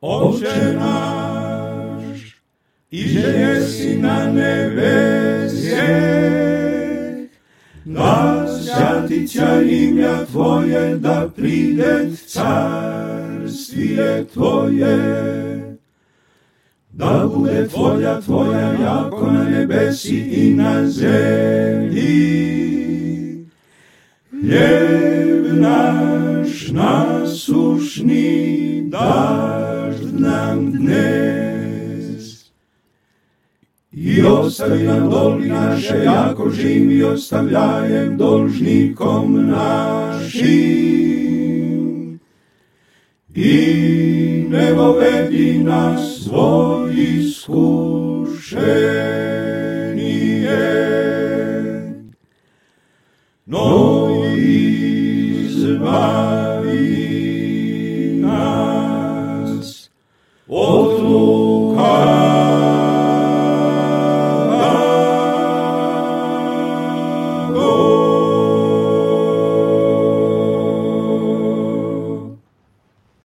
Oče naš, iže jesi na nebesje, da svjatića imja Tvoje, da pride carstvije Tvoje. Da bude Tvoja, Tvoja, jako na nebesi i na zemlji. Hljeb naš nasušni daž nam dnes. I ostavi nam doli naše, jako živi ostavljajem dolžnikom našim. I ne vovedi nas svoj iskušenije, no izbavi outro.